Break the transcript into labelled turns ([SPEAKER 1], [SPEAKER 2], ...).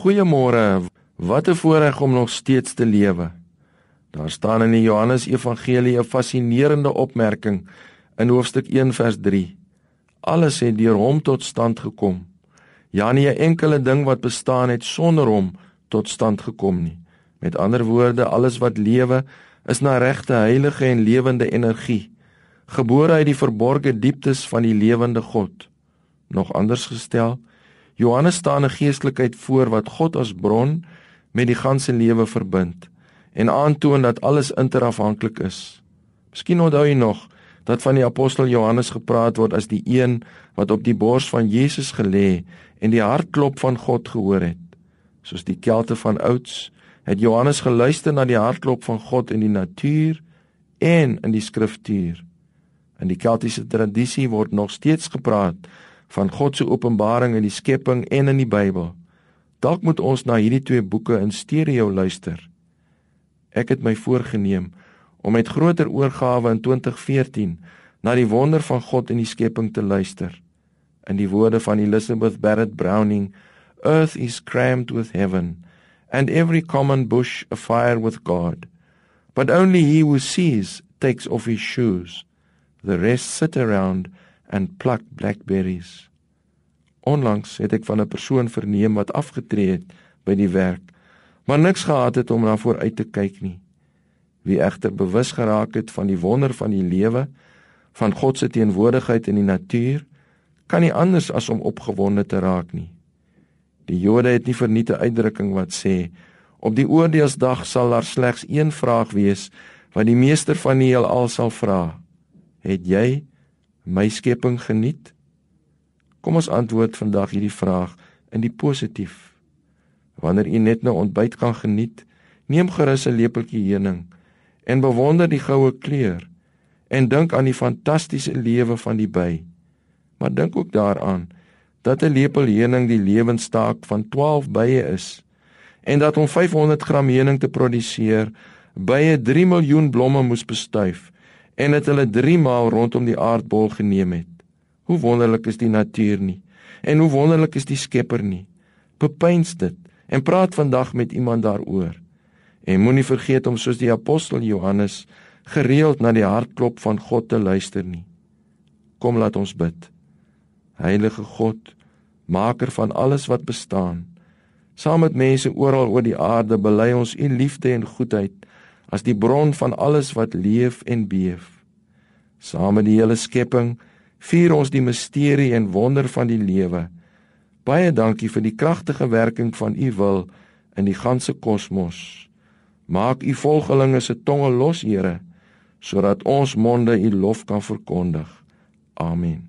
[SPEAKER 1] Goeiemôre. Wat 'n voorreg om nog steeds te lewe. Daar staan in die Johannes Evangelie 'n fascinerende opmerking in hoofstuk 1 vers 3. Alles het deur hom tot stand gekom. Ja, nie 'n enkele ding wat bestaan het sonder hom tot stand gekom nie. Met ander woorde, alles wat lewe is na regte heilige en lewende energie, gebore uit die verborgde dieptes van die lewende God. Nog anders gestel, Johannes staan 'n geestelikheid voor wat God as bron met die ganse lewe verbind en aantoon dat alles interafhanklik is. Miskien onthou jy nog dat van die apostel Johannes gepraat word as die een wat op die bors van Jesus gelê en die hartklop van God gehoor het. Soos die kelte van ouds het Johannes geluister na die hartklop van God in die natuur en in die skriftuur. In die keltiese tradisie word nog steeds gepraat van God se openbaring in die skepping en in die Bybel. Dalk moet ons na hierdie twee boeke in stereo luister. Ek het my voorgenem om met groter oorgawe in 2014 na die wonder van God in die skepping te luister. In die woorde van Elizabeth Barrett Browning, Earth is crammed with heaven and every common bush afire with God. But only he who sees takes off his shoes. The rest sit around and pluck blackberries. Onlangs het ek van 'n persoon verneem wat afgetree het by die werk, maar niks gehad het om na vooruit te kyk nie. Wie egter bewus geraak het van die wonder van die lewe, van God se teenwoordigheid in die natuur, kan nie anders as om opgewonde te raak nie. Die Jode het nie verniete uitdrukking wat sê op die oordeelsdag sal daar slegs een vraag wees wat die meester van die heelal sal vra: Het jy my skepping geniet? Kom ons antwoord vandag hierdie vraag in die positief. Wanneer u net nou ontbyt kan geniet, neem gerus 'n lepeltjie heuning en bewonder die goue kleur en dink aan die fantastiese lewe van die by. Maar dink ook daaraan dat 'n lepel heuning die lewenstaak van 12 bye is en dat om 500 gram heuning te produseer, bye 3 miljoen blomme moes bestuif en dit hulle 3 maal rondom die aardbol geneem het. Hoe wonderlik is die natuur nie en hoe wonderlik is die Skepper nie. Bepeins dit en praat vandag met iemand daaroor. En moenie vergeet om soos die apostel Johannes gereeld na die hartklop van God te luister nie. Kom laat ons bid. Heilige God, maker van alles wat bestaan, saam met mense oral oor die aarde bely ons u liefde en goedheid as die bron van alles wat leef en beef. Saam met die hele skepping vier ons die misterie en wonder van die lewe. Baie dankie vir die kragtige werking van u wil in die ganse kosmos. Maak u volgelinge se tonge los, Here, sodat ons monde u lof kan verkondig. Amen.